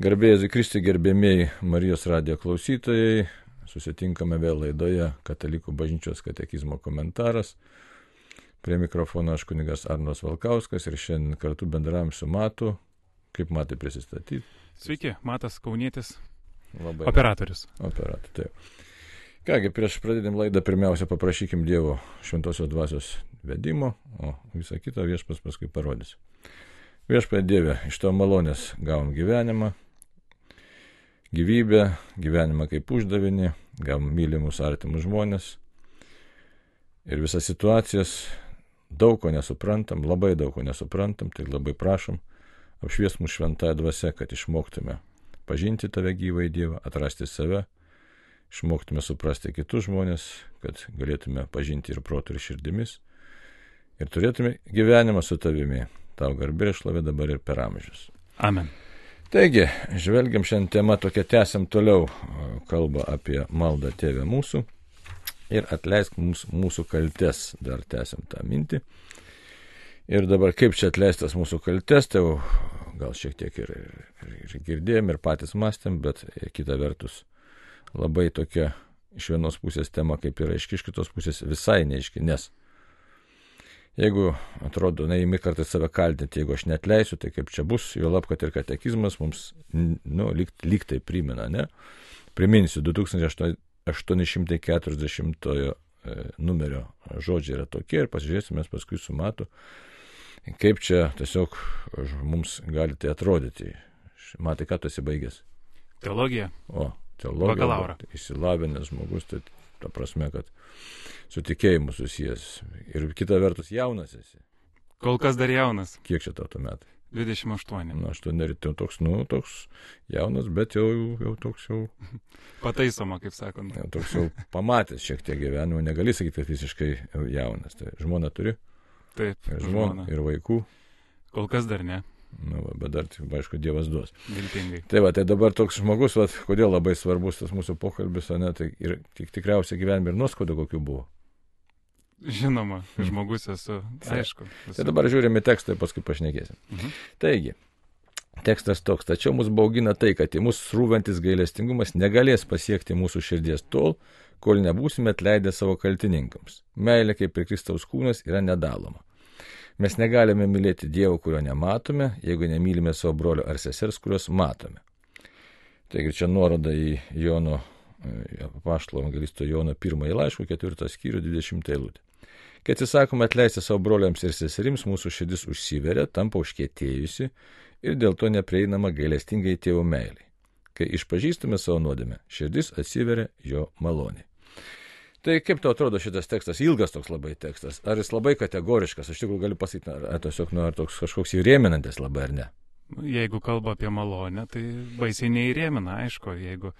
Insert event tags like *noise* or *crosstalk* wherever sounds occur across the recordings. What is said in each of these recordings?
Garbėjai Kristi gerbėmiai Marijos radijo klausytojai, susitinkame vėl laidoje Katalikų bažnyčios katekizmo komentaras. Prie mikrofono aš kunigas Arnos Valkauskas ir šiandien kartu bendravom su Matu. Kaip Matai prisistatyti? Sveiki, Matas Kaunietis. Labai. Operatorius. Operatorius, taip. Kągi, prieš pradėdam laidą pirmiausia paprašykim Dievo šventosios dvasios vedimo, o visą kitą viešpas paskui parodys. Viešpė Dieve, iš to malonės gavom gyvenimą, gyvybę, gyvenimą kaip uždavinį, gavom mylimus artimus žmonės ir visas situacijas, daug ko nesuprantam, labai daug ko nesuprantam, tai labai prašom, apšvies mūsų šventąją dvasę, kad išmoktume pažinti tave gyvą į Dievą, atrasti save, išmoktume suprasti kitus žmonės, kad galėtume pažinti ir protų, ir širdimis, ir turėtume gyvenimą su tavimi, tau garbė ir šlovė dabar ir per amžius. Amen. Taigi, žvelgiam šiandien temą tokia, tęsiam toliau kalbą apie maldą Tėvę mūsų ir atleisk mums mūsų kaltes, dar tęsiam tą mintį. Ir dabar kaip čia atleistas mūsų kaltes, tai jau gal šiek tiek ir, ir, ir girdėjom, ir patys mąstėm, bet kita vertus labai tokia iš vienos pusės tema kaip yra, iš kitos pusės visai neaiški, nes Jeigu atrodo, naimi kartais save kaltinti, jeigu aš netleisiu, tai kaip čia bus, jo lab, kad ir katekizmas mums, nu, lyg, lyg tai primena, ne? Priminsiu, 2840 e, numerio žodžiai yra tokie ir pasižiūrėsime paskui su matu, kaip čia tiesiog mums gali tai atrodyti. Matai, ką tu esi baigęs? Teologija. O, teologija. Bakalauro. Įsilavinęs žmogus, tai ta prasme, kad su tikėjimu susijęs. Ir kita vertus jaunas esi. Kol kas dar jaunas. Kiek čia tau tu metai? 28. Na, aš to neritėjau toks, nu, toks jaunas, bet jau, jau toks jau. *laughs* Pataisoma, kaip sakant. Jau toks jau pamatęs šiek tiek gyvenimo, negali sakyti, kad visiškai jaunas. Tai žmona turi? Taip. Ir žmona, ir vaikų. Kol kas dar ne. Na, va, bet dar, aišku, Dievas duos. Viltingai. Tai va, tai dabar toks žmogus, va, kodėl labai svarbus tas mūsų pokalbis, o ne, tai ir tik, tikriausiai gyvenime ir nuoskaudų kokių buvo. Žinoma, žmogus esu, aišku. Esu. Tai dabar žiūrime tekstą ir paskui pašnekėsim. Mhm. Taigi, tekstas toks, tačiau mus baugina tai, kad į mūsų srūvantis gailestingumas negalės pasiekti mūsų širdies tol, kol nebūsime atleidę savo kaltininkams. Meilė kaip ir Kristaus kūnas yra nedaloma. Mes negalime mylėti Dievo, kurio nematome, jeigu nemylime savo brolio ar sesers, kuriuos matome. Taigi čia nuoroda į Jono, paštalo evangelisto Jono pirmąjį laišką, ketvirtą skyrių, 20 eilutę. Kai atsisakome atleisti savo broliams ir seserims, mūsų širdis užsiveria, tampa užkėtėjusi ir dėl to neprieinama gailestingai tėvo meiliai. Kai išpažįstume savo nuodėmę, širdis atsiveria jo maloniai. Tai kaip tau atrodo šitas tekstas, ilgas toks labai tekstas, ar jis labai kategoriškas, aš tikrųjų galiu pasakyti, ar, ar tiesiog nu, ar toks kažkoks įrėminantis labai ar ne? Jeigu kalba apie malonę, tai baisiai neįrėmina, aišku, jeigu,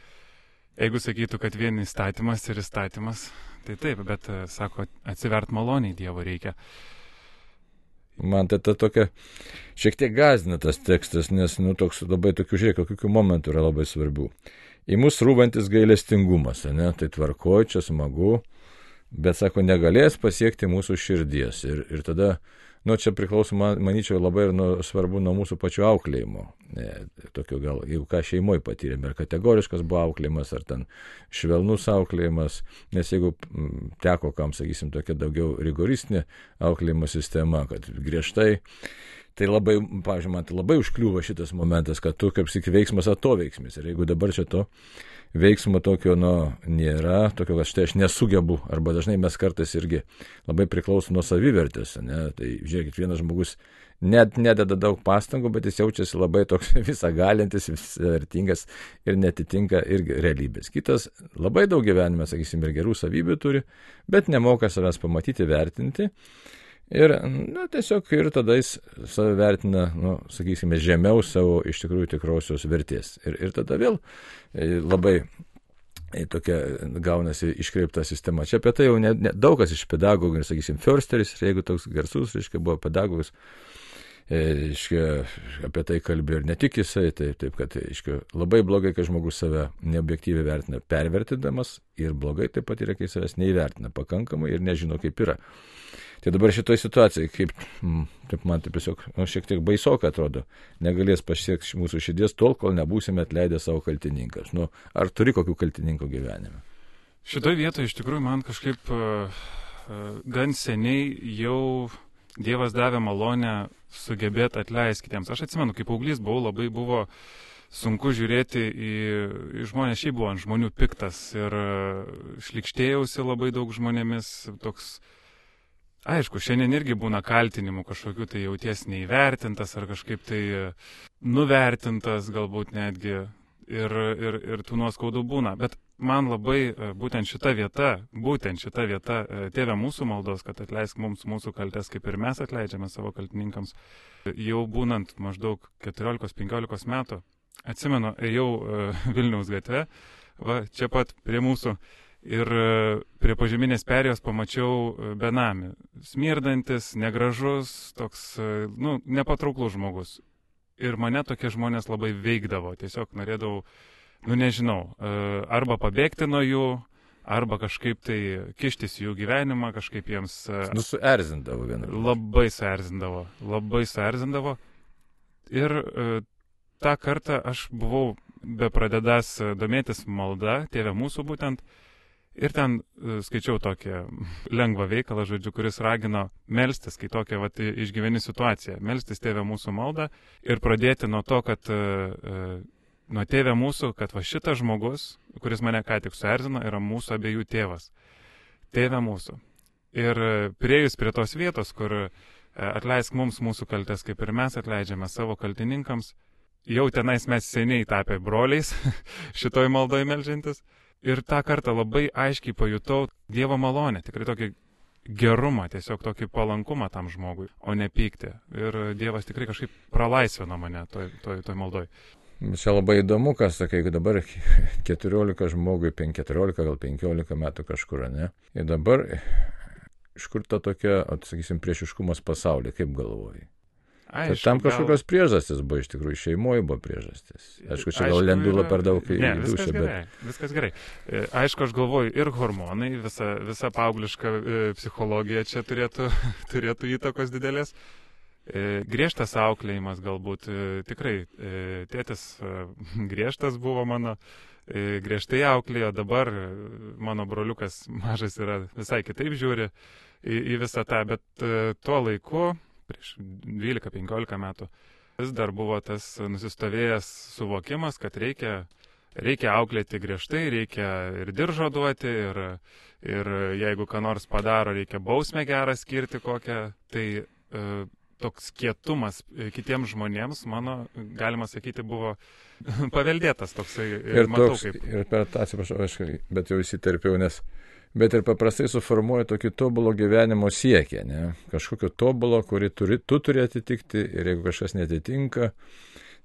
jeigu sakytų, kad vien įstatymas ir įstatymas, tai taip, bet, sako, atsivert maloniai Dievo reikia. Man tai ta tokia šiek tiek gazina tas tekstas, nes, nu, toks labai tokių, žiūrėk, kokių momentų yra labai svarbių. Į mus rūvantis gailestingumas, ne, tai tvarkoju, čia smagu, bet, sako, negalės pasiekti mūsų širdies. Ir, ir tada, nu, čia priklauso, man, manyčiau, labai ir nu, svarbu nuo mūsų pačių auklėjimo. Ne, tokio gal, jeigu ką šeimoje patyrėme, ar kategoriškas buvo auklėjimas, ar ten švelnus auklėjimas, nes jeigu teko, kam, sakysim, tokia daugiau rigoristinė auklėjimo sistema, kad griežtai, Tai labai, pavyzdžiui, man tai labai užkliūva šitas momentas, kad tu kaip sik veiksmas atoveiksmis. Ir jeigu dabar čia to veiksmo tokio, nu, nėra, tokio, kad štai aš nesugebu, arba dažnai mes kartais irgi labai priklauso nuo savivertės, ne? tai žiūrėkit, vienas žmogus net nededa daug pastangų, bet jis jaučiasi labai toks *laughs* visagalintis, vertingas ir netitinka irgi realybės. Kitas labai daug gyvenime, sakysim, ir gerų savybių turi, bet nemoka savęs pamatyti, vertinti. Ir, na, tiesiog ir tada jis save vertina, nu, sakysime, žemiau savo iš tikrųjų tikrosios vertės. Ir, ir tada vėl labai tokia gaunasi iškreipta sistema. Čia apie tai jau ne, ne, daug kas iš pedagogų, ir, sakysim, Försteris, jeigu toks garsus, reiškia, buvo pedagogas, iškia, apie tai kalbėjo ir ne tik jisai, tai taip, kad iškia, labai blogai, kai žmogus save neobjektyviai vertina pervertindamas ir blogai taip pat yra, kai savęs neįvertina pakankamai ir nežino, kaip yra. Tai dabar šitoje situacijoje, kaip, mm, taip man taip tiesiog, nu, šiek tiek baisokai atrodo, negalės pasiekti mūsų širdies tol, kol nebūsime atleidę savo kaltininkas. Nu, ar turi kokių kaltininkų gyvenime? Šitoje vietoje iš tikrųjų man kažkaip uh, gan seniai jau Dievas davė malonę sugebėti atleisti kitiems. Aš atsimenu, kaip paauglys buvau, labai buvo sunku žiūrėti į, į žmonės, šiaip buvo ant žmonių piktas ir šlikštėjausi labai daug žmonėmis, toks uh, Aišku, šiandien irgi būna kaltinimų kažkokių tai jauties neįvertintas ar kažkaip tai nuvertintas galbūt netgi ir, ir, ir tų nuoskaudų būna. Bet man labai e, būtent šita vieta, būtent šita vieta, e, tėvė mūsų maldos, kad atleisk mums mūsų kaltes, kaip ir mes atleidžiame savo kaltininkams, jau būnant maždaug 14-15 metų, atsimenu, ėjau e, *laughs* Vilniaus gatve, va, čia pat prie mūsų ir e, prie pažeminės perėjos pamačiau e, benamį. Smirdantis, negražus, toks, e, nu, nepatrauklus žmogus. Ir mane tokie žmonės labai veikdavo. Tiesiog norėdavau, nu nežinau, arba pabėgti nuo jų, arba kažkaip tai kištis jų gyvenimą, kažkaip jiems... Nu, suerzindavo vieną. Labai suerzindavo, labai suerzindavo. Ir tą kartą aš buvau bepradedęs domėtis malda, tėvė mūsų būtent, Ir ten e, skaičiau tokį *laughs* lengvą veikalą, žodžiu, kuris ragino melstis, kai tokia vat, išgyveni situaciją. Melstis tėvę mūsų maldą ir pradėti nuo to, kad uh, nuo tėvę mūsų, kad va šitas žmogus, kuris mane ką tik suerzino, yra mūsų abiejų tėvas. Tėvė mūsų. Ir prieėjus prie tos vietos, kur atleisk mums mūsų kaltes, kaip ir mes atleidžiame savo kaltininkams, jau tenais mes seniai tapę broliais, *laughs* šitoj maldoj melžiantis. Ir tą kartą labai aiškiai pajutau Dievo malonę, tikrai tokį gerumą, tiesiog tokį palankumą tam žmogui, o ne pyktį. Ir Dievas tikrai kažkaip pralaisvino mane toj, toj, toj maldoj. Čia labai įdomu, kas sakai, kad dabar *laughs* 14 žmogui, 14 gal 15 metų kažkur, ne? Ir dabar iš kur ta tokia, atsakysim, priešiškumas pasaulyje, kaip galvoji? Aišku, tam kažkokios gal... priežastys buvo, iš tikrųjų, šeimoje buvo priežastys. Aišku, čia gal lendula per daug į ne, dušą, viskas bet... Gerai, viskas gerai. E, aišku, aš galvoju, ir hormonai, visa, visa paaugliška e, psichologija čia turėtų, *laughs* turėtų įtakos didelės. E, griežtas auklėjimas galbūt, tikrai, tėtis *laughs* griežtas buvo mano, griežtai auklėjo, dabar mano broliukas *laughs* mažas yra visai kitaip žiūri į, į visą tą, bet tuo laiku prieš 12-15 metų, vis dar buvo tas nusistovėjęs suvokimas, kad reikia, reikia auklėti griežtai, reikia ir diržo duoti, ir, ir jeigu ką nors padaro, reikia bausmę gerą skirti kokią. Tai e, toks kietumas kitiems žmonėms, mano, galima sakyti, buvo *laughs* paveldėtas toksai. Ir, ir, matau, toks, kaip... ir per tą, atsiprašau, aš, bet jau įsiterpiau, nes bet ir paprastai suformuoja tokį tobulo gyvenimo siekį, ne? kažkokio tobulo, kurį turi, tu turi atitikti ir jeigu kažkas netitinka,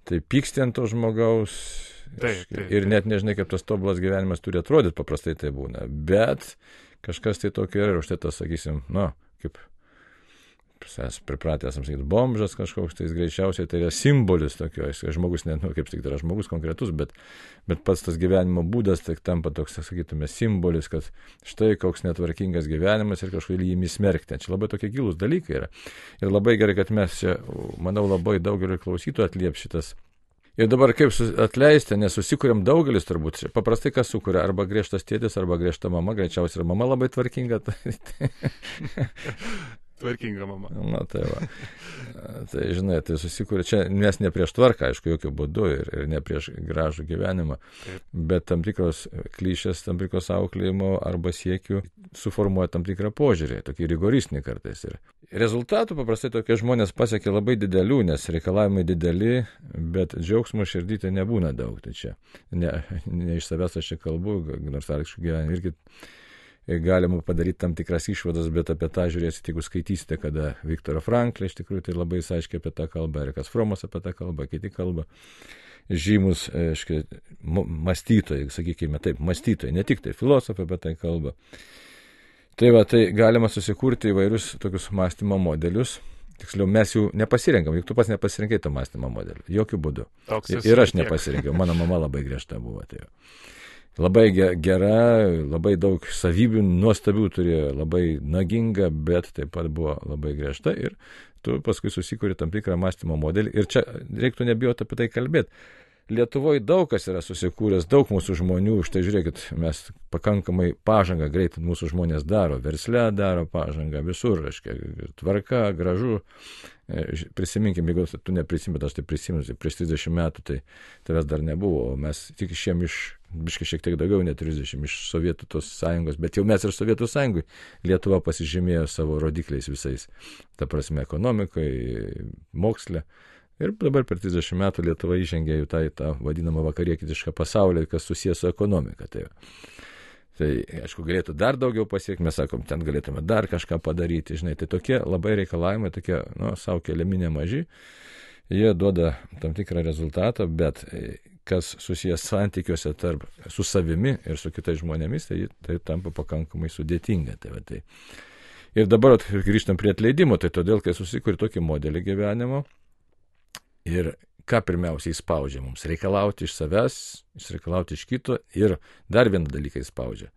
tai pyksti ant to žmogaus. Taip, taip, ir net nežinai, kaip tas tobulas gyvenimas turi atrodyti, paprastai tai būna. Bet kažkas tai tokio yra ir už tai tas, sakysim, nu, kaip mes pripratę esam sakyti, bomžas kažkoks, tai jis greičiausiai tai yra simbolis tokio, žmogus, ne, nu, kaip sakyti, yra žmogus konkretus, bet, bet pats tas gyvenimo būdas tai tampa toks, sakytume, simbolis, kad štai koks netvarkingas gyvenimas ir kažkaip jį įsmerkti. Čia labai tokie gilūs dalykai yra. Ir labai gerai, kad mes čia, manau, labai daugeliu klausytojų atliep šitas Ir dabar kaip atleisti, nes susikūrėm daugelis turbūt. Paprastai kas sukuria, arba griežtas tėtis, arba griežta mama, greičiausiai ir mama labai tvarkinga. *laughs* Tvarkinga mama. Na tai va. Tai žinai, tai susikūrė čia, nes ne prieš tvarką, aišku, jokių būdų ir, ir ne prieš gražų gyvenimą, Taip. bet tam tikros klišės, tam tikros auklėjimo arba siekių suformuoja tam tikrą požiūrį, tokį rigoristinį kartais. Ir rezultatų paprastai tokie žmonės pasiekia labai didelių, nes reikalavimai dideli, bet džiaugsmo širdytė nebūna daug. Tai čia ne, ne iš savęs aš čia kalbu, nors aišku gyvenime irgi galima padaryti tam tikras išvadas, bet apie tą žiūrėsite, jeigu skaitysite, kada Viktoro Franklį iš tikrųjų tai labai aiškiai apie tą kalbą, Erikas Fromas apie tą kalbą, kiti kalba. Žymus, aiškiai, mąstytojai, sakykime taip, mąstytojai, ne tik tai filosofai apie tai kalba. Tai va, tai galima susikurti įvairius tokius mąstymo modelius, Tiksliau, mes jų nepasirenkam, juk tu pats nepasirinkai to mąstymo modelį. Jokių būdų. Toks Ir, aš nepasirinkiau, mano mama labai griežta buvo. Tai jo. Labai ge- gera, labai daug savybių nuostabių turėjo, labai naginga, bet taip pat buvo labai griežta ir tu paskui susikuri tam tikrą mąstymo modelį. Ir čia reiktų nebijoti apie tai kalbėti. Lietuvoje daug kas yra susikūręs, daug mūsų žmonių, štai žiūrėkit, mes pakankamai pažangą greit mūsų žmonės daro, versle daro pažangą, visur, reiškia, tvarka, gražu. E, Prisiminkim, jeigu tu neprisimint, aš tai prisimenu, tai prieš 30 metų tai tavęs dar nebuvo, mes tik išėm iš, biškai šiek tiek daugiau, ne 30, iš Sovietų tos sąjungos, bet jau mes ir Sovietų sąjungui Lietuva pasižymėjo savo rodikliais visais, ta prasme, ekonomikai, moksle. Ir dabar per 30 metų Lietuva įžengė į tą, tą vadinamą vakarietišką pasaulį, kas susijęs su ekonomika. Tai, tai aišku, galėtų dar daugiau pasiekti, mes sakom, ten galėtume dar kažką padaryti, žinai, tai tokie labai reikalavimai, tokie, nu, savo keliami nemaži, jie duoda tam tikrą rezultatą, bet e, kas susijęs santykiuose tarp su savimi ir su kitais žmonėmis, tai, tai tampa pakankamai sudėtinga. Tai, tai. Ir dabar grįžtam prie atleidimo, tai todėl, kai susikuri tokį modelį gyvenimo, Ir ką pirmiausiai spaudžia mums? Reikalauti iš savęs, išreikalauti iš kito ir dar vieną dalyką įspaudžia.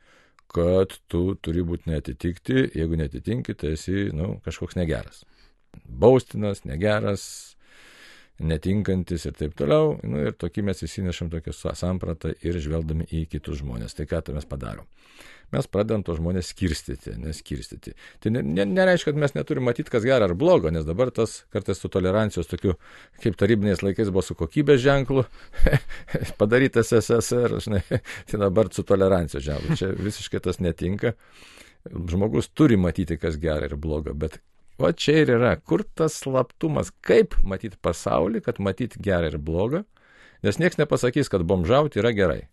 Kad tu turi būti netitikti, jeigu netitinki, tai esi nu, kažkoks negeras. Baustinas, negeras, netinkantis ir taip toliau. Nu, ir tokį mes įsinešam tokią sa- sampratą ir žvelgdami į kitus žmonės. Tai ką tai mes padarom? Mes pradedam tos žmonės skirstyti, neskirstyti. Tai ne, ne, nereiškia, kad mes neturime matyti, kas gera ar blogo, nes dabar tas kartais su tolerancijos tokiu, kaip tarybiniais laikais buvo su kokybės ženklu, *laughs* padarytas SSR, žinai, *laughs* tai dabar su tolerancijos ženklu. Čia visiškai tas netinka. Žmogus turi matyti, kas gera ir bloga, bet va čia ir yra, kur tas slaptumas, kaip matyti pasaulį, kad matyti gerą ir blogą, nes niekas nepasakys, kad bomžauti yra gerai.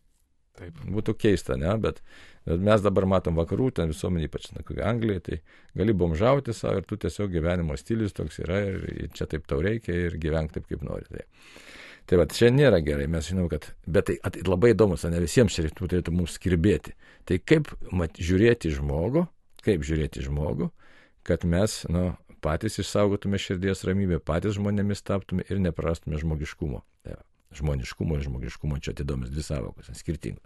Taip. Būtų keista, ne, bet, bet mes dabar matom vakarų, ten visuomenė, ypač na, Anglija, tai gali bomžauti savo ir tu tiesiog gyvenimo stilius toks yra ir, čia taip tau reikia ir gyvenk taip, kaip nori. Tai, tai va, čia nėra gerai, mes žinom, kad, bet tai at, labai įdomus, o ne visiems čia turėtų mums skirbėti. Tai kaip mat, žiūrėti žmogų, kaip žiūrėti žmogų, kad mes, nu, patys išsaugotume širdies ramybę, patys žmonėmis taptume ir neprarastume žmogiškumo. Tai žmoniškumo ir žmogiškumo čia atidomis dvi savokos, skirtingos.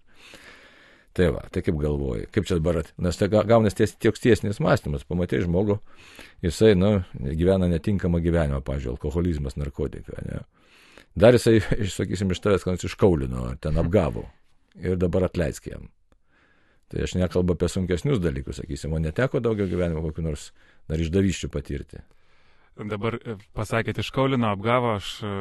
Tai va, tai kaip galvoji, kaip čia dabar, nes tai ga- gaunas ties, toks tiesinis mąstymas, pamatai žmogų, jisai, nu, gyvena netinkamą gyvenimą, pažiūrėjau, alkoholizmas, narkotika, ne. Dar jisai, sakysim, iš tavęs, kad jis iškaulino, ten apgavo ir dabar atleisk jam. Tai aš nekalbu apie sunkesnius dalykus, sakysim, o neteko daugiau gyvenimo kokiu nors dar išdavyščių patirti. Dabar e, pasakėt iš Kaulino apgavo, aš e,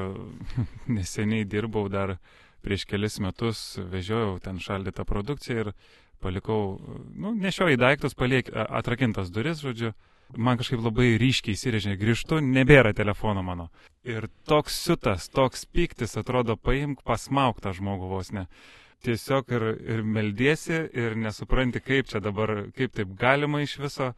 *laughs* neseniai dirbau dar prieš kelis metus, vežiojau ten šaldytą produkciją ir palikau, nu, nešioju daiktus, paliek atrakintas duris, žodžiu. Man kažkaip labai ryškiai įsirėžė, grįžtu, nebėra telefono mano. Ir toks siutas, toks piktis, atrodo, paimk, pasmauk tą žmogų vos ne. Tiesiog ir, ir meldiesi ir nesupranti, kaip čia dabar, kaip taip galima iš viso.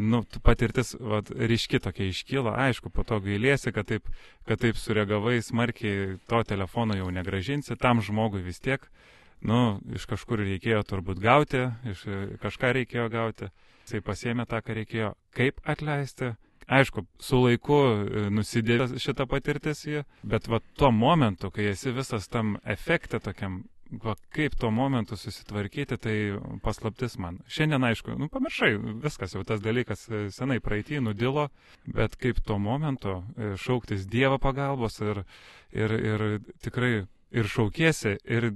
Nu, patirtis vat, ryški tokia iškyla, aišku, po to gailėsi, kad taip, kad taip sureagavai smarkiai, to telefono jau negražinsi, tam žmogui vis tiek, nu, iš kažkur reikėjo turbūt gauti, iš kažką reikėjo gauti, jisai pasėmė tą, ką reikėjo, kaip atleisti. Aišku, su laiku e, nusidėjo šita patirtis bet va tuo momentu, kai esi visas tam efekte tokiam, va kaip tuo momentu susitvarkyti, tai paslaptis man. Šiandien, aišku, nu, pamiršai, viskas jau tas dalykas e, senai praeitį nudilo, bet kaip tuo momentu e, šauktis Dievo pagalbos ir, ir, ir tikrai ir šaukiesi, ir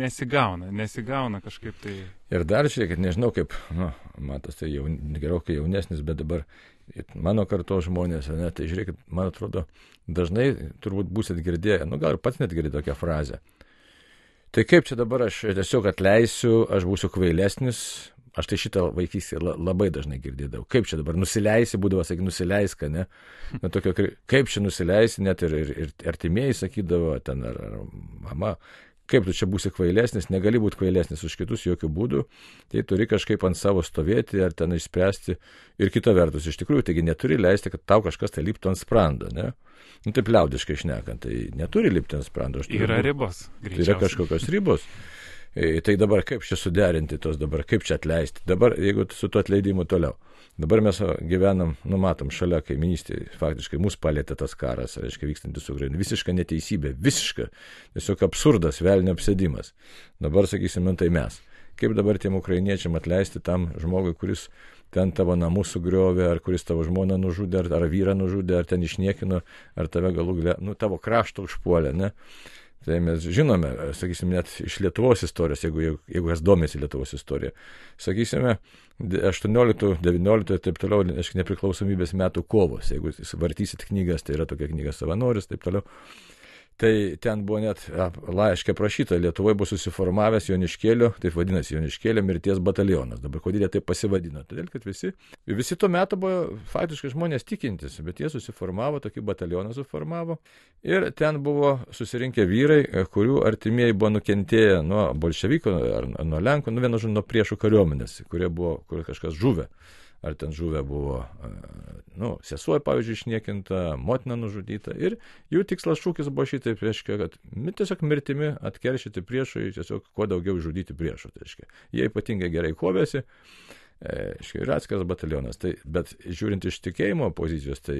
nesigauna, nesigauna kažkaip tai. Ir dar šiek tiek, nežinau kaip, nu, matos, tai jau gerokai jaunesnis, bet dabar mano karto žmonės, ne, tai žiūrėkit, man atrodo, dažnai turbūt būsit girdėję, nu gal ir pats net girdėjote tokią frazę. Tai kaip čia dabar aš tiesiog atleisiu, aš būsiu kvailesnis, aš tai šitą vaikystėje la- labai dažnai girdėdavau. Kaip čia dabar nusileisi, būdavo, sakyk, nusileisk, ne? Na, tokio, kaip čia nusileisi, net ir, ir, ir artimieji sakydavo, ten ar, ar mama, kaip tu čia būsi kvailesnis, negali būti kvailesnis už kitus jokių būdų, tai turi kažkaip ant savo stovėti ar ten išspręsti. Ir kita vertus, iš tikrųjų, taigi neturi leisti, kad tau kažkas tai liptų ant sprando, ne? Nu, taip liaudiškai šnekant, tai neturi lipti ant sprando. Yra ribos. Tai yra kažkokios ribos. E, Tai dabar kaip čia suderinti tos dabar, kaip čia atleisti. Dabar, jeigu su tuo atleidimu toliau. Dabar mes gyvenam, numatom, šalia kaiminystėje, faktiškai mus palėtė tas karas, reiškia, vykstantis Ukraina. Visiška neteisybė, visiška, tiesiog absurdas, velnio apsėdimas. Dabar sakysim, tai mes. Kaip dabar tiem ukrainiečiam atleisti tam žmogui, kuris ten tavo namus sugriovė, ar kuris tavo žmoną nužudė, ar, ar vyrą nužudė, ar ten išniekino, ar tave galų galę, nu, tavo krašto užpuolė, ne? Tai mes žinome, sakysim, net iš Lietuvos istorijos, jeigu, jeigu, kas domisi Lietuvos istorija. Sakysime, 18, 19 ir taip toliau, aišku, nepriklausomybės metų kovos. Jeigu vartysit knygas, tai yra tokia knyga savanoris, taip toliau. Tai ten buvo net laiškė prašyta, Lietuvoje buvo susiformavęs Joniškėlio, taip vadinasi Joniškėlio mirties batalionas. Dabar kodėl jie taip pasivadino? Todėl, kad visi, visi tuo metu buvo faktiškai žmonės tikintis, bet jie susiformavo, tokį batalioną suformavo. Ir ten buvo susirinkę vyrai, kurių artimieji buvo nukentėję nuo bolševikų ar nuo Lenkų, nu vienu žodžiu, nuo priešų kariuomenės, kurie buvo, kur kažkas žuvę ar ten žuvę buvo, nu, sesuo, pavyzdžiui, išniekinta, motina nužudyta. Ir jų tikslas šūkis buvo šitaip, reiškia, kad tiesiog mirtimi atkeršyti priešui, tiesiog kuo daugiau žudyti priešų. Tai reiškia, jie ypatingai gerai kovėsi. E, ir atskiras batalionas. Tai, bet žiūrint iš tikėjimo pozicijos, tai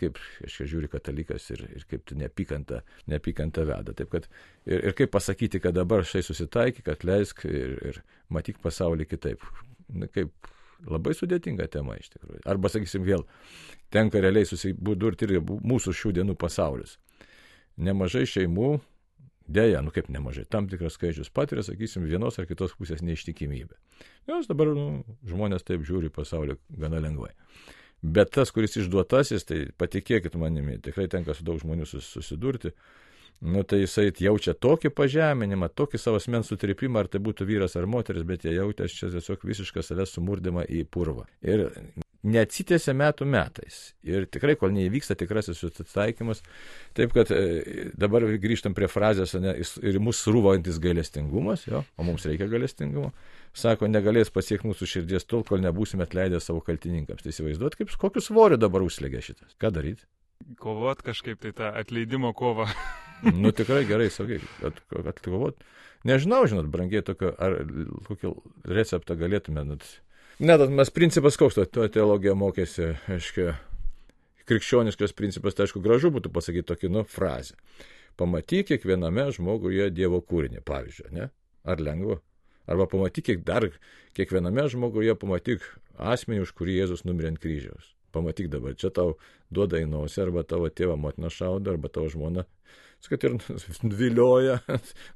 kaip, aiškiai, žiūri katalikas ir, ir kaip tu neapykantą, neapykantą veda. Taip, kad, ir, ir kaip pasakyti, kad dabar štai susitaikyk, atleisk ir, ir matyk pasaulį kitaip. Kaip Labai sudėtinga tema iš tikrųjų. Arba, sakysim, vėl tenka realiai susidurti ir mūsų šių dienų pasaulis. Nemažai šeimų, dėja, nu kaip nemažai, tam tikras skaičius patiria, sakysim, vienos ar kitos pusės neištikimybę. Jos dabar nu, žmonės taip žiūri pasaulį gana lengvai. Bet tas, kuris išduotasis, tai patikėkit manimi, tikrai tenka su daug žmonių susidurti nu tai jisai jaučia tokį pažeminimą, tokį savo asmens sutripimą, ar tai būtų vyras ar moteris, bet jie jautė čia tiesiog visišką savęs sumurdimą į purvą. Ir neatsitėse metų metais. Ir tikrai, kol neįvyksta tikrasis susitaikymas, taip kad e, dabar grįžtam prie frazės, ne, ir mūsų rūvantis gailestingumas, jo, o mums reikia gailestingumo, sako, negalės pasiekti mūsų širdies tol, kol nebūsime atleidę savo kaltininkams. Tai įsivaizduot, kaip, kokius svoriu dabar užslėgia šitas. Ką daryti? Kovot kažkaip tai tą atleidimo kovą. *laughs* nu tikrai gerai, sakai, atkovot. Nežinau, žinot, brangiai tokio, ar kokį receptą galėtume. Net, ne, tas mes principas koks, to, to teologija mokėsi, aiškiai, krikščioniškas principas, tai aišku, gražu būtų pasakyti tokį, nu, frazę. Pamatyk kiekviename žmoguje Dievo kūrinį, pavyzdžiui, ne? Ar lengva? Arba pamatyk dar kiekviename žmoguje, pamatyk asmenį, už kurį Jėzus numirė ant kryžiaus. Pamatyk dabar, čia tau duoda į nosį, arba tavo tėvą motina šaudo, arba tavo žmona kad ir *laughs* vilioja,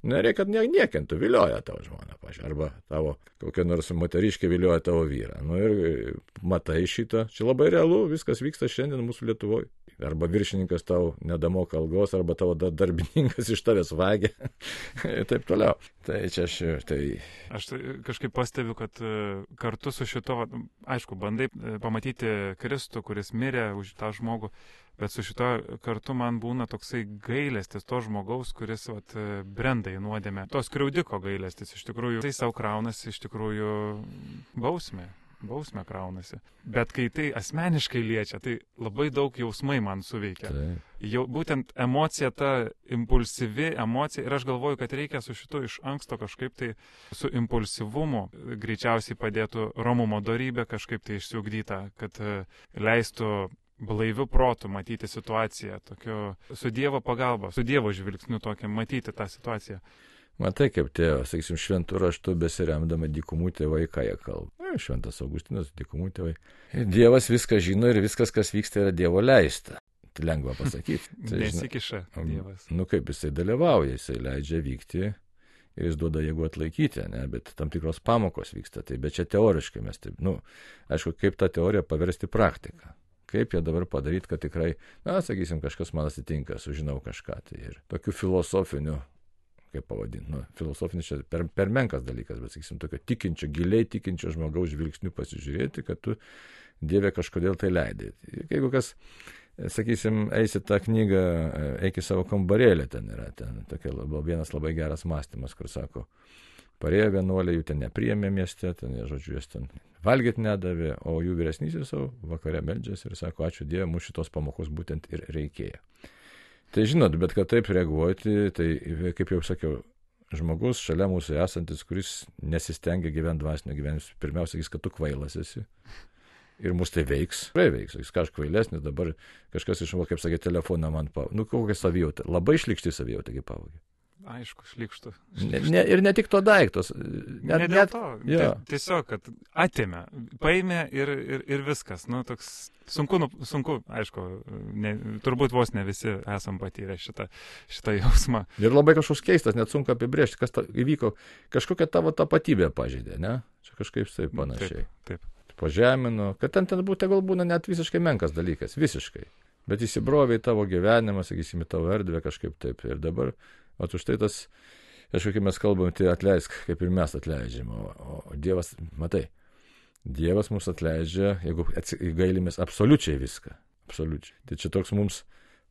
nereikia, kad ne, niekintų, vilioja tavo žmoną, pažiūrėjau, arba tavo kokia nors moteriškė vilioja tavo vyrą. Nu ir matai šitą, čia labai realu, viskas vyksta šiandien mūsų Lietuvoje. Arba viršininkas tau nedamoka algos, arba tavo darbininkas iš tavęs vagia *laughs* ir taip toliau. Tai čia aš, tai... Aš tai kažkaip pastebiu, kad e, kartu su šito, aišku, bandai e, pamatyti Kristų, kuris mirė už tą žmogų, Bet su šito kartu man būna toksai gailestis to žmogaus, kuris vat, brenda į nuodėmę. Tos kriaudiko gailestis iš tikrųjų, tai savo kraunasi iš tikrųjų bausmė. Bausmė kraunasi. Bet kai tai asmeniškai liečia, tai labai daug jausmai man suveikia. Tai. Jau būtent emocija, ta impulsyvi emocija ir aš galvoju, kad reikia su šitu iš anksto kažkaip tai su impulsyvumu greičiausiai padėtų romumo darybė kažkaip tai išsiugdyta, kad leistų blaiviu protu matyti situaciją, tokiu su Dievo pagalba, su Dievo žvilgsniu tokiam matyti tą situaciją. Matai, kaip tėvas, sakysim, šventų raštų besiremdama dykumų tėvai, ką jie kalba. Na, šventas Augustinas, dykumų tėvai. Dievas viską žino ir viskas, kas vyksta, yra Dievo leista. Tai lengva pasakyti. *laughs* Tai, Nesikiša Dievas. Nu kaip jisai dalyvauja, jisai leidžia vykti ir jis duoda jėgų atlaikyti, ne, bet tam tikros pamokos vyksta. Tai, bet čia teoriškai mes taip, nu, aišku, kaip tą teoriją paversti praktiką kaip ją dabar padaryti, kad tikrai, na, sakysim, kažkas man atsitinka, sužinau kažką. Tai ir tokiu filosofiniu, kaip pavadinti, nu, filosofinis čia per, per menkas dalykas, bet, sakysim, tokio tikinčio, giliai tikinčio žmogaus žvilgsnių pasižiūrėti, kad tu Dieve kažkodėl tai leidai. Jeigu kas, sakysim, eisi tą knygą, eik į savo kambarėlį, ten yra, ten tokia, vienas labai geras mąstymas, kur sako, Parėjo vienuoliai, jų ten nepriėmė mieste, ten, žodžiu, jas ten valgyti nedavė, o jų vyresnysis savo vakare meldžiasi ir sako, ačiū Dievui, mūsų šitos pamokos būtent ir reikėjo. Tai žinot, bet kad taip reaguoti, tai kaip jau sakiau, žmogus šalia mūsų esantis, kuris nesistengia gyventi dvasinio gyvenimo, pirmiausia, sakys, kad tu kvailas esi. Ir mus tai veiks, tikrai veiks, jis kažkas kvailesnis, dabar kažkas išmokė, kaip sakė, telefoną man pavogė. Nu, kokia savijauta, labai išlikšti savijauta, kaip pavogė. Aišku, šlikštų. Ne, ne, ir ne tik to daiktos. Net, ne dėl net, to. Ja. Tiesiog, kad atėmė, paėmė ir, ir, ir viskas. Nu, toks sunku, nu, sunku aišku, ne, turbūt vos ne visi esam patyrę šitą, šitą jausmą. Ir labai kažkoks keistas, net sunku apibriežti, kas ta, įvyko. Kažkokia tavo tapatybė pažeidė, ne? Čia kažkaip taip panašiai. Taip. taip. Pažemino, kad ten ten būtų gal būna net visiškai menkas dalykas, visiškai. Bet įsibrovė į tavo gyvenimą, sakysim, į tavo erdvę kažkaip taip. Ir dabar O už tai tas, aišku, kai mes kalbam, tai atleisk, kaip ir mes atleidžiam. O, o Dievas, matai, Dievas mus atleidžia, jeigu gailimės absoliučiai viską. Absoliučiai. Tai čia toks mums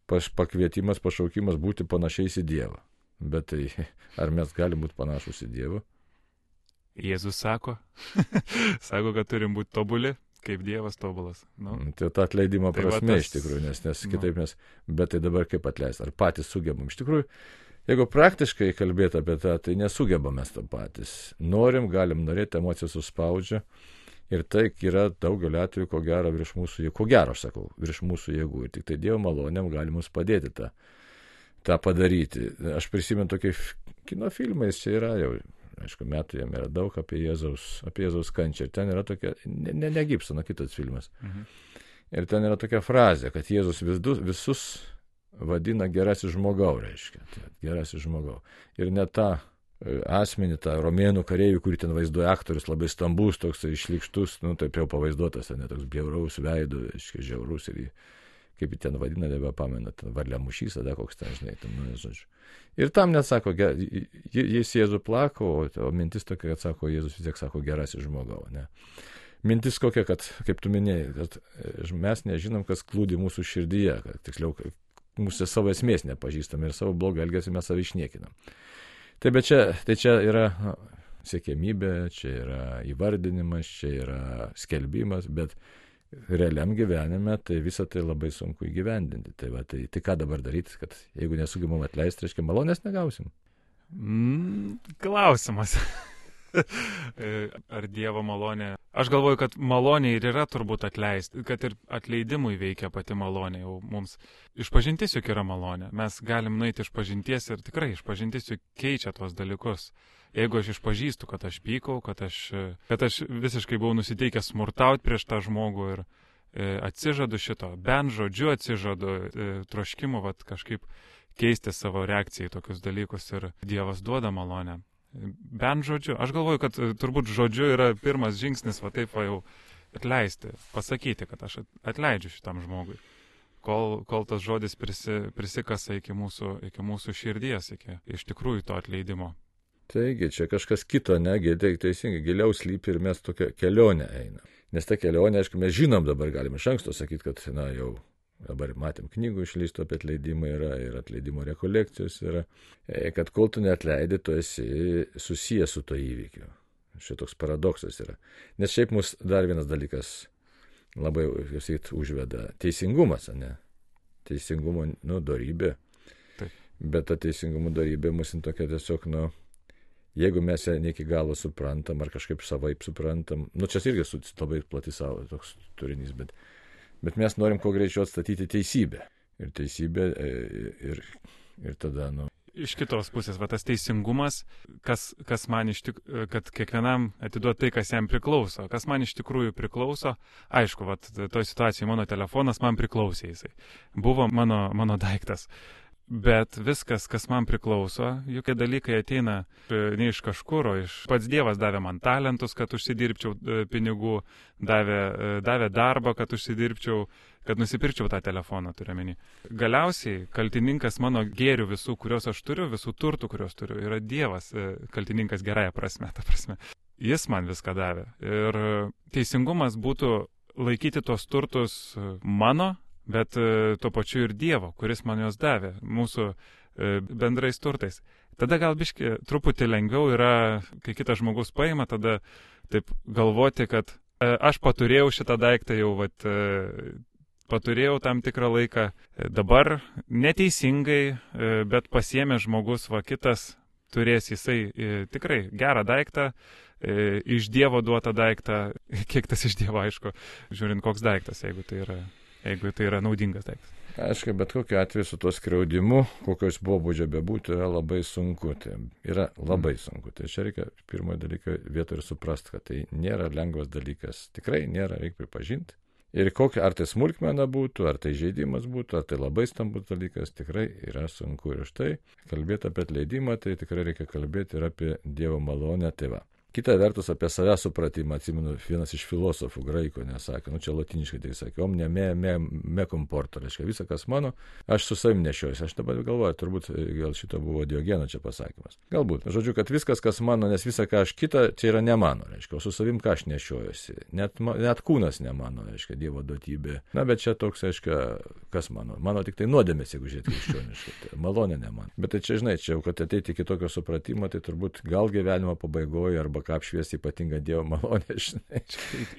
paš, pakvietimas, pašaukimas būti panašiais į Dievą. Bet tai *laughs* ar mes galim būti panašus į Dievą? Jėzus sako, *laughs* sako, kad turim būti tobuli, kaip Dievas tobulas. Nu. Mm, tai ta atleidimo tai prasme tas... iš tikrųjų, nes, nes nu. kitaip mes, bet tai dabar kaip atleisti, ar patys sugebam. Iš tikrųjų, Jeigu praktiškai kalbėti apie tą, tai nesugebame to patys. Norim, galim norėti, emocijos suspaudžia. Ir tai yra daugeliu atveju, ko gero, virš mūsų jėgų, ko gero, aš sakau, virš mūsų jėgų. Ir tik tai Dievo malonėm gali mums padėti tą, tą padaryti. Aš prisimenu tokį kino filmą, jis čia yra jau, aišku, metų jam yra daug apie Jėzaus, apie Jėzaus kančią. Ir ten yra tokia, ne, ne, ne Gibsono, kitas filmas. Mhm. Ir ten yra tokia frazė, kad Jėzus visus, visus vadina gerasis žmogau, reiškia. Tai gerasis žmogau. Ir ne tą e, asmenį, tą romėnų kareivių, kurį ten vaizduoja aktorius, labai stambus, toks išlikštus, nu taip jau pavaizduotas, ne toks bjauraus veidų, reiškia, žiaurus ir jį, kaip jį ten vadina, nebepamenu, ten varliamušys, tada koks ten, žinai, ten, nu, žodžiu. Ir tam net sako, jis Jėzų plako, o, o mintis tokia, kad sako, Jėzus vis tiek sako gerasis žmogau, ne. Mintis kokia, kad, kaip tu minėjai, kad e, mes nežinom, kas klūdi mūsų širdyje, kad tiksliau, mūsų savo esmės nepažįstam ir savo blogą elgesį mes save išniekinam. Tai bet čia, tai čia yra siekėmybė, čia yra įvardinimas, čia yra skelbimas, bet realiam gyvenime tai visą tai labai sunku įgyvendinti. Tai, va, tai, tai ką dabar daryti, kad jeigu nesugebam atleisti, reiškia malonės negausim? Mm, klausimas. *laughs* Ar Dievo malonė? Aš galvoju, kad malonė ir yra turbūt atleisti, kad ir atleidimui veikia pati malonė jau mums. Išpažintis juk yra malonė. Mes galim nueiti iš pažinties ir tikrai išpažintis juk keičia tuos dalykus. Jeigu aš išpažįstu, kad aš pykau, kad aš, kad aš visiškai buvau nusiteikęs smurtauti prieš tą žmogų ir e, atsižadu šito, bent žodžiu atsižadu e, troškimu, vad kažkaip keisti savo reakciją į tokius dalykus ir Dievas duoda malonę. Bent žodžiu. Aš galvoju, kad e, turbūt žodžiu yra pirmas žingsnis, va taip va jau atleisti, pasakyti, kad aš atleidžiu šitam žmogui. Kol, kol tas žodis prisi, prisikasa iki mūsų, iki mūsų širdies, iki iš tikrųjų to atleidimo. Taigi, čia kažkas kito, negi, tai teisingai, giliau slypi ir mes tokią kelionę einame. Nes ta kelionė, aišku, mes žinom dabar, galime iš anksto sakyti, kad, na, jau Dabar matėm knygų išleistų apie atleidimą yra ir atleidimo rekolekcijos yra, e, kad kol tu neatleidai, tu esi susijęs su to įvykiu. Šitoks paradoksas yra. Nes šiaip mus dar vienas dalykas labai, jūs sakyt, užveda - teisingumas, ne? Teisingumo, nu, darybė. Taip. Bet ta teisingumo darybė mus tokia tiesiog, nu, jeigu mes ją ne iki galo suprantam ar kažkaip savaip suprantam, nu, čia irgi labai plati savo toks turinys, bet bet mes norim kuo greičiau atstatyti teisybę. Ir teisybė, e, ir, ir tada, nu. Iš kitos pusės, va tas teisingumas, kas, kas man iš tikrųjų, kad kiekvienam atiduoti tai, kas jam priklauso, kas man iš tikrųjų priklauso, aišku, va toje situacijoje mano telefonas man priklausė jisai. Buvo mano, mano daiktas. Bet viskas, kas man priklauso, juk tie dalykai ateina e, ne iš kažkur, o iš pats Dievas davė man talentus, kad užsidirbčiau e, pinigų, davė, e, davė darbą, kad užsidirbčiau, kad nusipirkčiau tą telefoną, turiuomenį. Galiausiai kaltininkas mano gėrių visų, kuriuos aš turiu, visų turtų, kuriuos turiu, yra Dievas, kaltininkas gerąją prasme, ta prasme. Jis man viską davė. Ir teisingumas būtų laikyti tos turtus mano bet e, tuo pačiu ir Dievo, kuris man juos davė, mūsų e, bendrais turtais. Tada gal biški truputį lengviau yra, kai kitas žmogus paima, tada taip galvoti, kad e, aš paturėjau šitą daiktą jau, vat, paturėjau tam tikrą laiką, dabar neteisingai, bet pasiemė žmogus, va kitas, turės jisai tikrai gerą daiktą, iš Dievo duotą daiktą, *laughs* kiek tas iš Dievo aišku, žiūrint koks daiktas, jeigu tai yra, jeigu tai yra naudingas daiktas. Aišku, bet kokiu atveju su tuo skriaudimu, kokios pobūdžio bebūtų, yra labai sunku. Tai yra labai sunku. Tai čia reikia pirmojo dalyko vietoj ir suprasti, kad tai nėra lengvas dalykas. Tikrai nėra, reikia pripažinti. Ir kokia, ar tai smulkmena būtų, ar tai žaidimas būtų, ar tai labai stambus dalykas, tikrai yra sunku. Ir štai, kalbėti apie atleidimą, tai tikrai reikia kalbėti ir apie Dievo malonę tėvą. Kita vertus apie save supratimą, atsimenu, vienas iš filosofų graikų nesakė, nu čia latiniškai tai sakė, om ne me, me, me komporto, reiškia visą, kas mano, aš su savim nešiojuosi. Aš dabar galvoju, turbūt gal šito buvo Diogeno čia pasakymas. Galbūt. Žodžiu, kad viskas, kas mano, nes visa, ką aš kita, čia yra ne mano, reiškia, o su savim ką aš nešiojuosi. Net, net kūnas ne mano, reiškia, Dievo duotybė. Na, bet čia toks, reiškia, kas mano. Mano tik tai nuodėmės, jeigu žiūrėti krikščioniškai. Tai malonė ne man. Bet tai čia, žinai, čia jau, kad ateiti iki tokio supratimo, tai turbūt gal gyvenimo pabaigoje arba ką apšviesti ypatingą Dievo malonę, *laughs* žinai.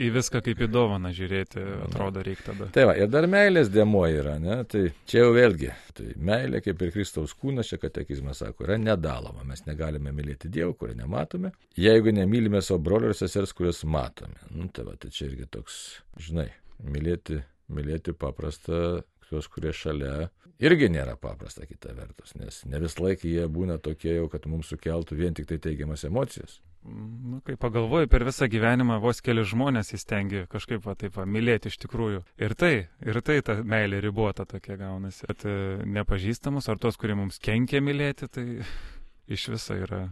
Į viską kaip į dovaną žiūrėti, atrodo, reikia tada. Tai va, ir dar meilės dėmo yra, ne? Tai čia jau vėlgi, tai meilė kaip ir Kristaus kūnas, čia katekizmas sako, yra nedaloma. Mes negalime mylėti Dievo, kurio nematome, jeigu nemylime savo brolio ir sesers, kuriuos matome. Nu, tai va, tai čia irgi toks, žinai, mylėti, mylėti paprasta tuos, kurie šalia, irgi nėra paprasta kita vertus, nes ne vis laik jie būna tokie jau, kad mums sukeltų vien tik tai teigiamas emocijas. Nu, kai pagalvoju, per visą gyvenimą vos keli žmonės įstengia kažkaip va, taip va, mylėti iš tikrųjų. Ir tai, ir tai ta meilė ribota tokia gaunasi. Bet e, nepažįstamus ar tos, kurie mums kenkia mylėti, tai *laughs* iš viso yra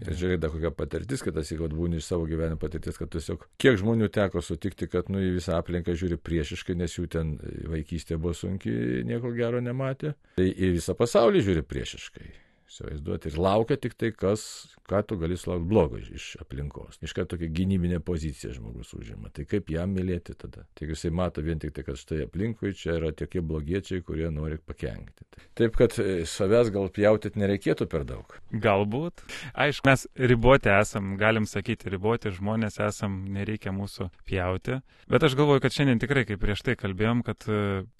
Ir žiūrėk, dar kokia patirtis, kad tas, jeigu būni iš savo gyvenimo patirtis, kad tiesiog kiek žmonių teko sutikti, kad nu, į visą aplinką žiūri priešiškai, nes jų ten vaikystė buvo sunki, nieko gero nematė. Tai į visą pasaulį žiūri priešiškai. Įsivaizduoti. Ir laukia tik tai, kas, ką tu gali sulaukti blogo iš aplinkos. Iš karto tokia gynybinė pozicija žmogus užima. Tai kaip jam mylėti tada? Tai jisai mato vien tik tai, kad štai aplinkui čia yra tokie blogiečiai, kurie nori pakengti. Taip, kad e, savęs gal pjautit nereikėtų per daug. Galbūt. Aišku, mes riboti esam, galim sakyti, riboti žmonės esam, nereikia mūsų pjauti. Bet aš galvoju, kad šiandien tikrai, kaip prieš tai kalbėjom, kad,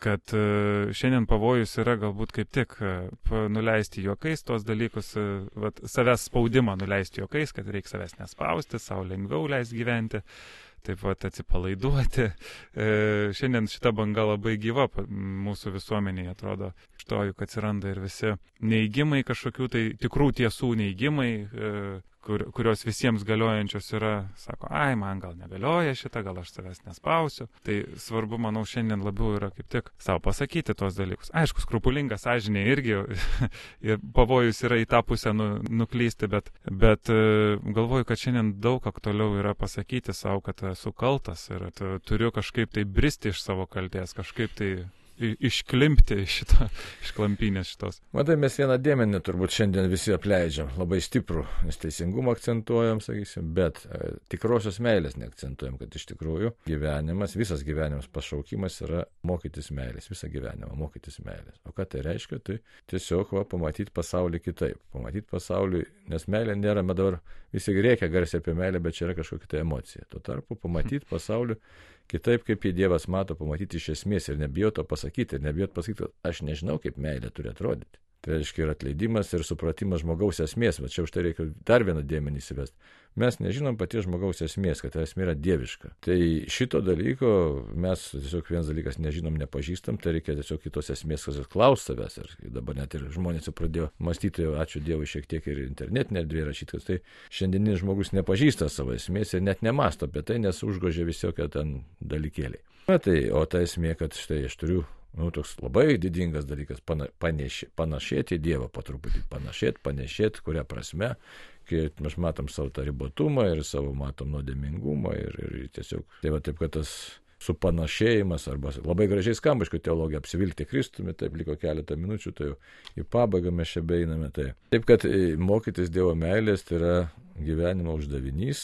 kad e, šiandien pavojus yra galbūt kaip tik e, nuleisti juokais tos tuos dalykus, e, vat, savęs spaudimą nuleisti juokais, kad reikia savęs nespausti, savo lengviau leisti gyventi, taip pat atsipalaiduoti. E, šiandien šita banga labai gyva mūsų visuomenėje, atrodo, iš to juk atsiranda ir visi neįgymai kažkokių tai tikrų tiesų neįgymai, e, kur, kurios visiems galiojančios yra, sako, ai, man gal negalioja šitą, gal aš savęs nespausiu. Tai svarbu, manau, šiandien labiau yra kaip tik savo pasakyti tos dalykus. Aišku, skrupulinga sąžinė irgi *laughs* ir pavojus yra į tą pusę nu, nuklysti, bet, bet e, galvoju, kad šiandien daug aktualiau yra pasakyti savo, kad esu kaltas ir turiu kažkaip tai bristi iš savo kalties, kažkaip tai išklimpti iš šito, iš klampynės šitos. Matai, mes vieną dėmenį turbūt šiandien visi apleidžiam, labai stiprų, nes teisingumą akcentuojam, sakysim, bet e, tikrosios meilės neakcentuojam, kad iš tikrųjų gyvenimas, visas gyvenimas pašaukimas yra mokytis meilės, visą gyvenimą mokytis meilės. O ką tai reiškia? Tai tiesiog va, pamatyti pasaulį kitaip, pamatyti pasaulį, nes meilė nėra, bet dabar visi reikia garsiai apie meilę, bet čia yra kažkokia tai emocija. Tuo tarpu pamatyti pasaulį kitaip, kaip jį Dievas mato, pamatyti iš esmės ir nebijot to pasakyti, ir nebijot pasakyti, kad aš nežinau, kaip meilė turi atrodyti. Tai reiškia ir atleidimas, ir supratimas žmogaus esmės, bet čia už tai reikia dar vieną dėmenį įsivesti. Mes nežinom paties žmogaus esmės, kad ta esmė yra dieviška. Tai šito dalyko mes tiesiog vienas dalykas nežinom, nepažįstam, tai reikia tiesiog kitos esmės, kas klaus savęs. Ir dabar net ir žmonės jau pradėjo mąstyti, ačiū Dievui, šiek tiek ir internetinė erdvė rašyti, kad tai šiandieninis žmogus nepažįsta savo esmės ir net nemasto apie tai, nes užgožia visokie ten dalykėliai. Na tai, o ta esmė, kad štai aš turiu nu, toks labai didingas dalykas pana, panešė, panašėti į Dievą, po truputį panašėti, panešėti, kuria prasme, kai mes matom savo tą ribotumą ir savo matom nuodėmingumą ir, ir tiesiog, tai va taip, kad tas supanašėjimas arba labai gražiai skamba, aišku, teologija apsivilkti Kristumi, taip liko keletą minučių, tai jau į pabaigą mes čia beiname. Tai. Taip, kad e, mokytis Dievo meilės tai yra gyvenimo uždavinys,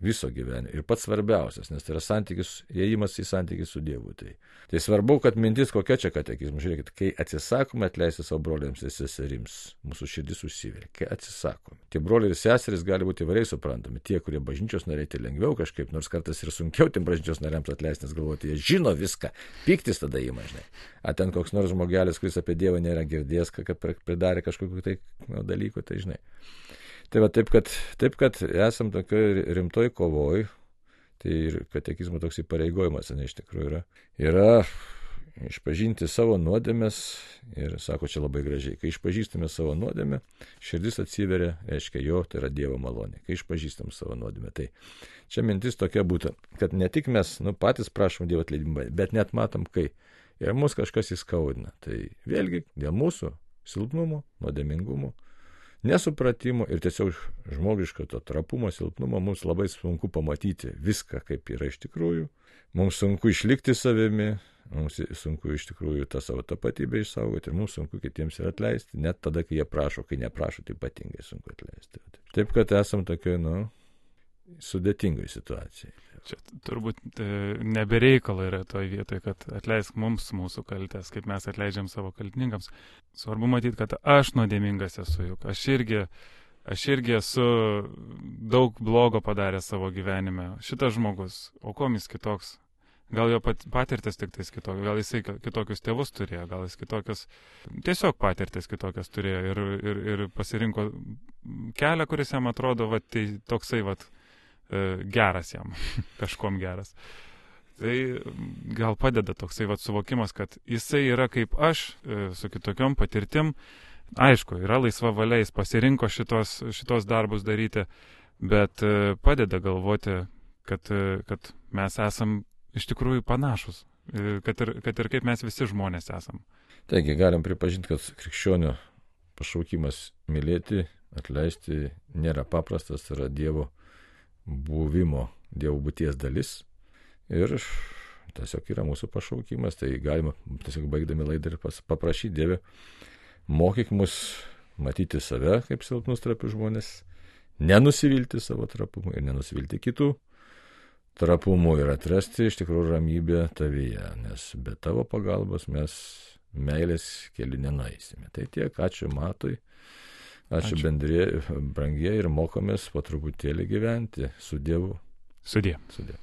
viso gyvenimo. Ir pats svarbiausias, nes tai yra santykis, įėjimas į santykį su Dievu. Tai, tai svarbu, kad mintis kokia čia katekizmas. Žiūrėkit, kai atsisakome atleisti savo broliams ir seserims, mūsų širdis užsiveria. Kai atsisakome. Tie broliai ir seserys gali būti įvairiai suprantami. Tie, kurie bažnyčios nariai, tai lengviau kažkaip, nors kartais ir sunkiau tiem bažnyčios nariams atleisti, nes galvoti, jie žino viską. Piktis tada įma, žinai. A ten koks nors žmogelis, kuris apie Dievą nėra girdėjęs, kad pridarė kažkokiu tai nu, dalyku, tai žinai. Tai va taip, kad, taip, kad esam tokioje rimtoj kovoj, tai ir katekizmo toks įpareigojimas, ne iš tikrųjų yra, yra išpažinti savo nuodėmės ir sako čia labai gražiai, kai išpažįstame savo nuodėmę, širdis atsiveria, reiškia jo, tai yra Dievo malonė, kai išpažįstam savo nuodėmę. Tai čia mintis tokia būtų, kad ne tik mes nu, patys prašom Dievo atleidimą, bet net matom, kai ir mus kažkas įskaudina. Tai vėlgi dėl mūsų silpnumo, nuodėmingumo, nesupratimo ir tiesiog žmogiško to trapumo, silpnumo mums labai sunku pamatyti viską, kaip yra iš tikrųjų. Mums sunku išlikti savimi, Mums sunku iš tikrųjų tą savo tapatybę išsaugoti ir mums sunku kitiems ir atleisti, net tada, kai jie prašo, kai neprašo, tai ypatingai sunku atleisti. Taip, kad esam tokioje, nu, sudėtingoje situacijoje. Čia turbūt e, nebereikalo yra toje vietoje, kad atleisk mums mūsų kaltės, kaip mes atleidžiam savo kaltininkams. Svarbu matyti, kad aš nuodėmingas esu, juk aš irgi, aš irgi esu daug blogo padaręs savo gyvenime. Šitas žmogus, o komis kitoks, Gal jo pat, patirtis tik tais kitokia, gal jisai kitokius tėvus turėjo, gal jis kitokias, tiesiog patirtis kitokias turėjo ir, ir, ir pasirinko kelią, kuris jam atrodo, va, tai toksai, va, geras jam, *laughs* kažkom geras. Tai gal padeda toksai va, suvokimas, kad jisai yra kaip aš, e, su kitokiom patirtim. Aišku, yra laisva valia, jis pasirinko šitos, šitos darbus daryti, bet e, padeda galvoti, kad, kad mes esam iš tikrųjų panašus, e, kad ir, kad ir kaip mes visi žmonės esam. Taigi galim pripažinti, kad krikščionių pašaukimas mylėti, atleisti nėra paprastas, tai yra Dievo buvimo, Dievo būties dalis. Ir tiesiog yra mūsų pašaukimas, tai galima tiesiog baigdami laidą ir paprašyti Dievę, mokyk mus matyti save kaip silpnus trapius žmonės, nenusivilti savo trapumu ir nenusivilti kitų trapumu ir atrasti iš tikrųjų ramybę tavyje, nes be tavo pagalbos mes meilės keliu nenaisime. Tai tiek, ačiū matui, ačiū, ačiū. bendrė, brangiai ir mokomės po truputėlį gyventi su Dievu. Sudė. Sudė.